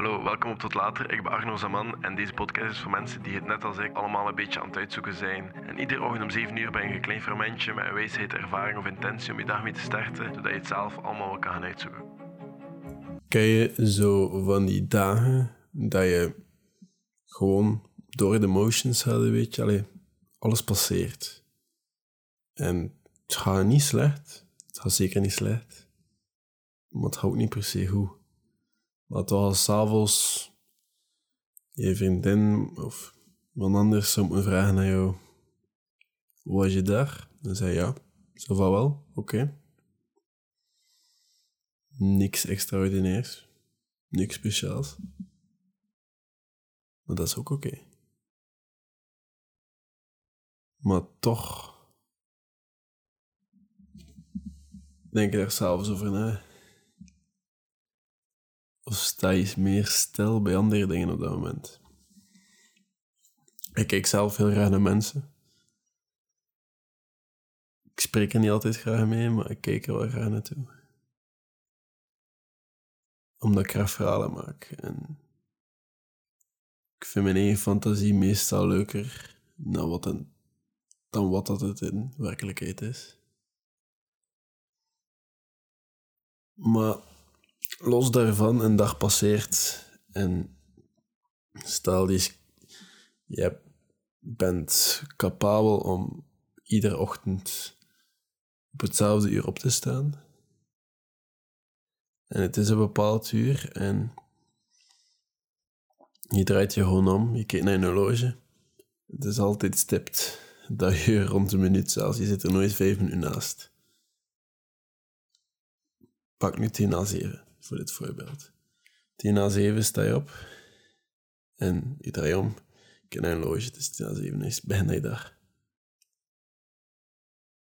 Hallo, welkom op Tot Later. Ik ben Arno Zaman en deze podcast is voor mensen die het net als ik allemaal een beetje aan het uitzoeken zijn. En iedere ochtend om 7 uur ben je een klein fermentje met een wijsheid, ervaring of intentie om je dag mee te starten, zodat je het zelf allemaal wel kan gaan uitzoeken. Ken je zo van die dagen dat je gewoon door de motions gaat, weet je, alles passeert. En het gaat niet slecht, het gaat zeker niet slecht, maar het gaat ook niet per se goed. Maar toch als s'avonds je vriendin of iemand anders vragen naar jou, hoe was je daar? Dan zei ja, zo van wel, oké. Niks extraordinairs, niks speciaals. Maar dat is ook oké. Maar toch denk daar s'avonds over na. Of sta je meer stil bij andere dingen op dat moment? Ik kijk zelf heel graag naar mensen. Ik spreek er niet altijd graag mee, maar ik kijk er wel graag naartoe. Omdat ik graag verhalen maak. En ik vind mijn eigen fantasie meestal leuker dan wat, dan wat dat het in werkelijkheid is. Maar los daarvan, een dag passeert en stel die, je bent capabel om iedere ochtend op hetzelfde uur op te staan. En het is een bepaald uur en je draait je gewoon om, je kijkt naar een horloge. Het is altijd stipt dat uur rond een minuut zelfs. Je zit er nooit vijf minuten naast. Pak nu 10 na 7 voor dit voorbeeld. 10 na 7 sta je op en je draait om. Kijkt naar een horloge, het is 10 na 7, is bijna je dag.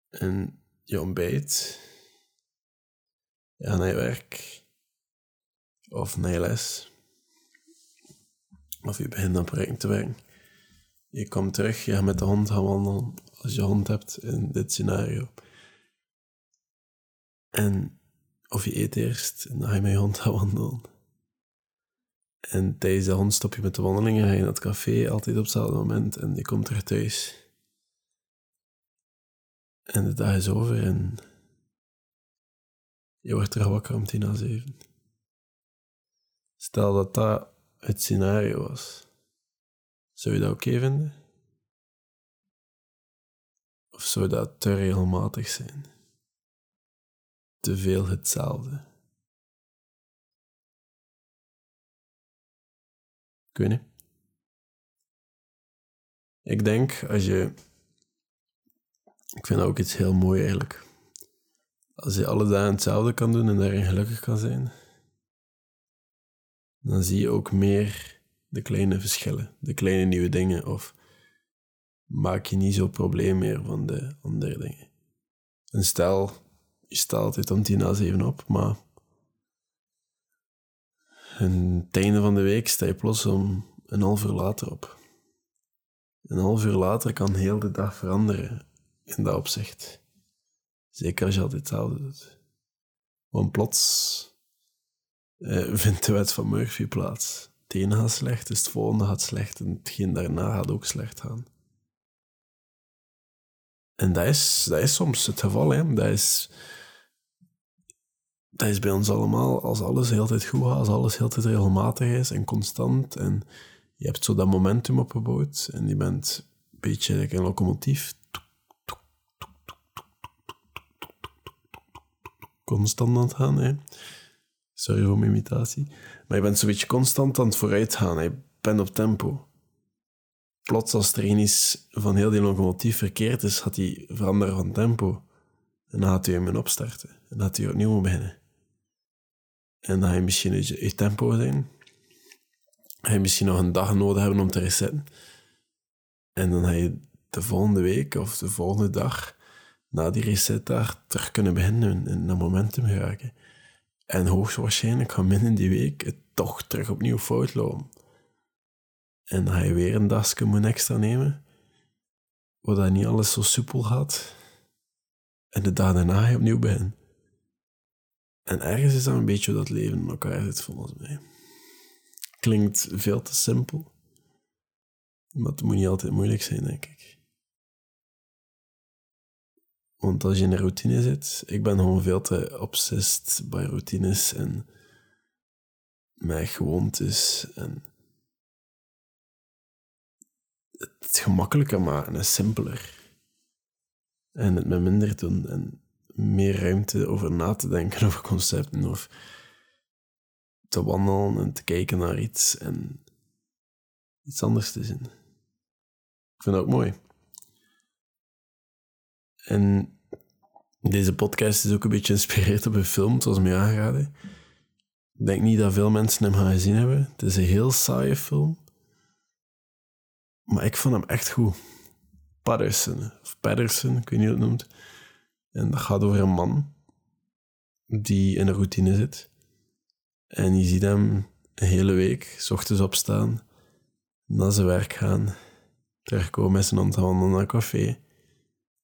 En je ontbijt, je gaat naar je werk of naar je les of je begint dan project te werken. Je komt terug, je gaat met de hond gaan wandelen, als je hond hebt in dit scenario. En of je eet eerst en dan ga je met je hond gaan wandelen. En tijdens de hond stop je met de wandelingen, ga je naar het café, altijd op hetzelfde moment, en je komt terug thuis. En de dag is over en je wordt terug wakker om tien na zeven. Stel dat dat het scenario was, zou je dat oké vinden? Of zou dat te regelmatig zijn? Te veel hetzelfde? Ik weet niet. Ik denk als je. Ik vind ook iets heel mooi eigenlijk. Als je alle dagen hetzelfde kan doen en daarin gelukkig kan zijn dan zie je ook meer de kleine verschillen, de kleine nieuwe dingen. Of maak je niet zo probleem meer van de andere dingen. En stel, je staat altijd om tien na zeven op, maar aan het einde van de week sta je plots om een half uur later op. Een half uur later kan heel de dag veranderen in dat opzicht. Zeker als je altijd hetzelfde doet. Want plots uh, vindt de wet van Murphy plaats. Het ene gaat slecht, dus het volgende gaat slecht en hetgeen daarna gaat ook slecht gaan. En dat is, dat is soms het geval. Hè. Dat, is, dat is bij ons allemaal, als alles heel goed gaat, als alles heel tijd regelmatig is en constant. En je hebt zo dat momentum opgebouwd en je bent een beetje een locomotief. Constant aan het gaan. Sorry voor mijn imitatie. Maar je bent zo'n beetje constant aan het vooruit gaan. Je bent op tempo. Plots als er een van heel die locomotief verkeerd is, gaat hij veranderen van tempo. En dan gaat hij hem opstarten. En dan gaat hij opnieuw beginnen. En dan ga je misschien je, tempo zijn. Ga je misschien nog een dag nodig hebben om te resetten. En dan ga je de volgende week of de volgende dag na die reset daar terug kunnen beginnen en naar momentum geraken. En hoogstwaarschijnlijk gaat binnen die week het toch terug opnieuw fout lopen. En dan ga je weer een dagje moeten extra nemen, waar niet alles zo soepel gaat. En de dag daarna ga je opnieuw beginnen. En ergens is dat een beetje dat leven in elkaar zit, volgens mij. klinkt veel te simpel. Maar het moet niet altijd moeilijk zijn, denk ik. Want als je in een routine zit, ik ben gewoon veel te obsessed bij routines en met gewoontes en het gemakkelijker maken en simpeler. En het met minder doen en meer ruimte over na te denken over concepten of te wandelen en te kijken naar iets en iets anders te zien. Ik vind dat ook mooi. En deze podcast is ook een beetje geïnspireerd op een film, zoals mij aangeraden. Ik denk niet dat veel mensen hem gaan gezien hebben. Het is een heel saaie film. Maar ik vond hem echt goed. Patterson, of Patterson, ik weet niet hoe het noemt. En dat gaat over een man die in een routine zit. En je ziet hem een hele week, s ochtends opstaan, naar zijn werk gaan, terugkomen met zijn handen naar een café,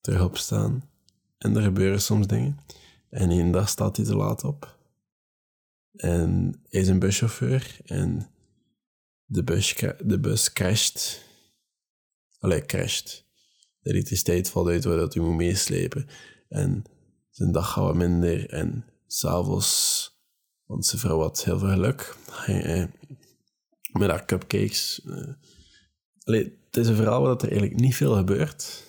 terug opstaan. En er gebeuren soms dingen. En één dag staat hij te laat op. En hij is een buschauffeur en de bus, de bus crasht. Allee, crasht. De elektriciteit valt uit waardoor hij moet meeslepen. En zijn dag gaat wat minder. En s'avonds, want zijn vrouw had heel veel geluk. met haar cupcakes. Uh, allee, het is een verhaal waar er eigenlijk niet veel gebeurt.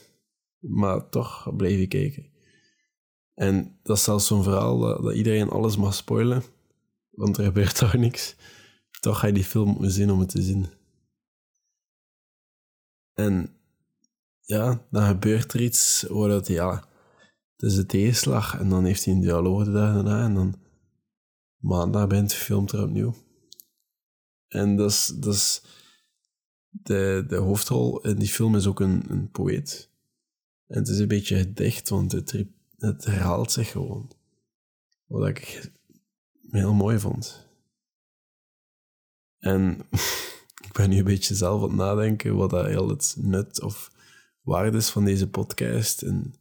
Maar toch bleef je kijken. En dat is zelfs zo'n verhaal dat, dat, iedereen alles mag spoilen. Want er gebeurt toch niks. Toch ga je die film moeten zien om het te zien. En ja, dan gebeurt er iets waar dat, ja, het is de tegenslag. En dan heeft hij een dialoog de dag daarna. En dan maandag begint de film er opnieuw. En dat is, dat is de, de hoofdrol in die film is ook een, een poëet. En het is een beetje gedicht, want het, het herhaalt zich gewoon. Wat ik heel mooi vond. En ik ben nu een beetje zelf aan het nadenken wat dat heel het nut of waarde is van deze podcast. En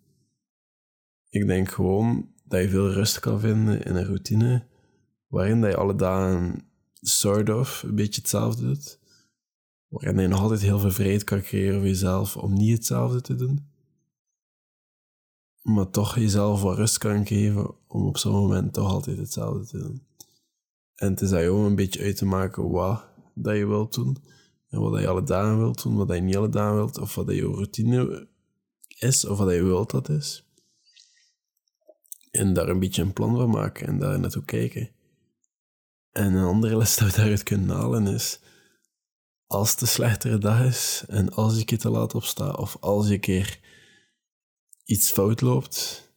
ik denk gewoon dat je veel rust kan vinden in een routine waarin dat je alle dagen sort of een beetje hetzelfde doet. Waarin je nog altijd heel veel vrijheid kan creëren voor jezelf om niet hetzelfde te doen. Maar toch jezelf wat rust kan geven om op zo'n moment toch altijd hetzelfde te doen. En het is je ook een beetje uit te maken wat dat je wilt doen. En wat je alle dagen wilt doen, wat je niet alle dagen wilt. Of wat je routine is, of wat je wilt dat is. En daar een beetje een plan van maken en daar naartoe kijken. En een andere les dat we daaruit kunnen halen is... Als het een slechtere dag is en als je keer te laat opsta of als je een keer iets fout loopt,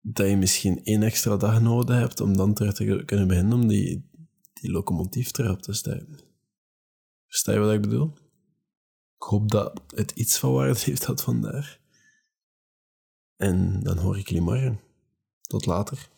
dat je misschien één extra dag nodig hebt om dan terug te kunnen beginnen om die, die locomotief terug te starten. Versta je wat ik bedoel? Ik hoop dat het iets van waarde heeft had vandaag. En dan hoor ik jullie morgen. Tot later.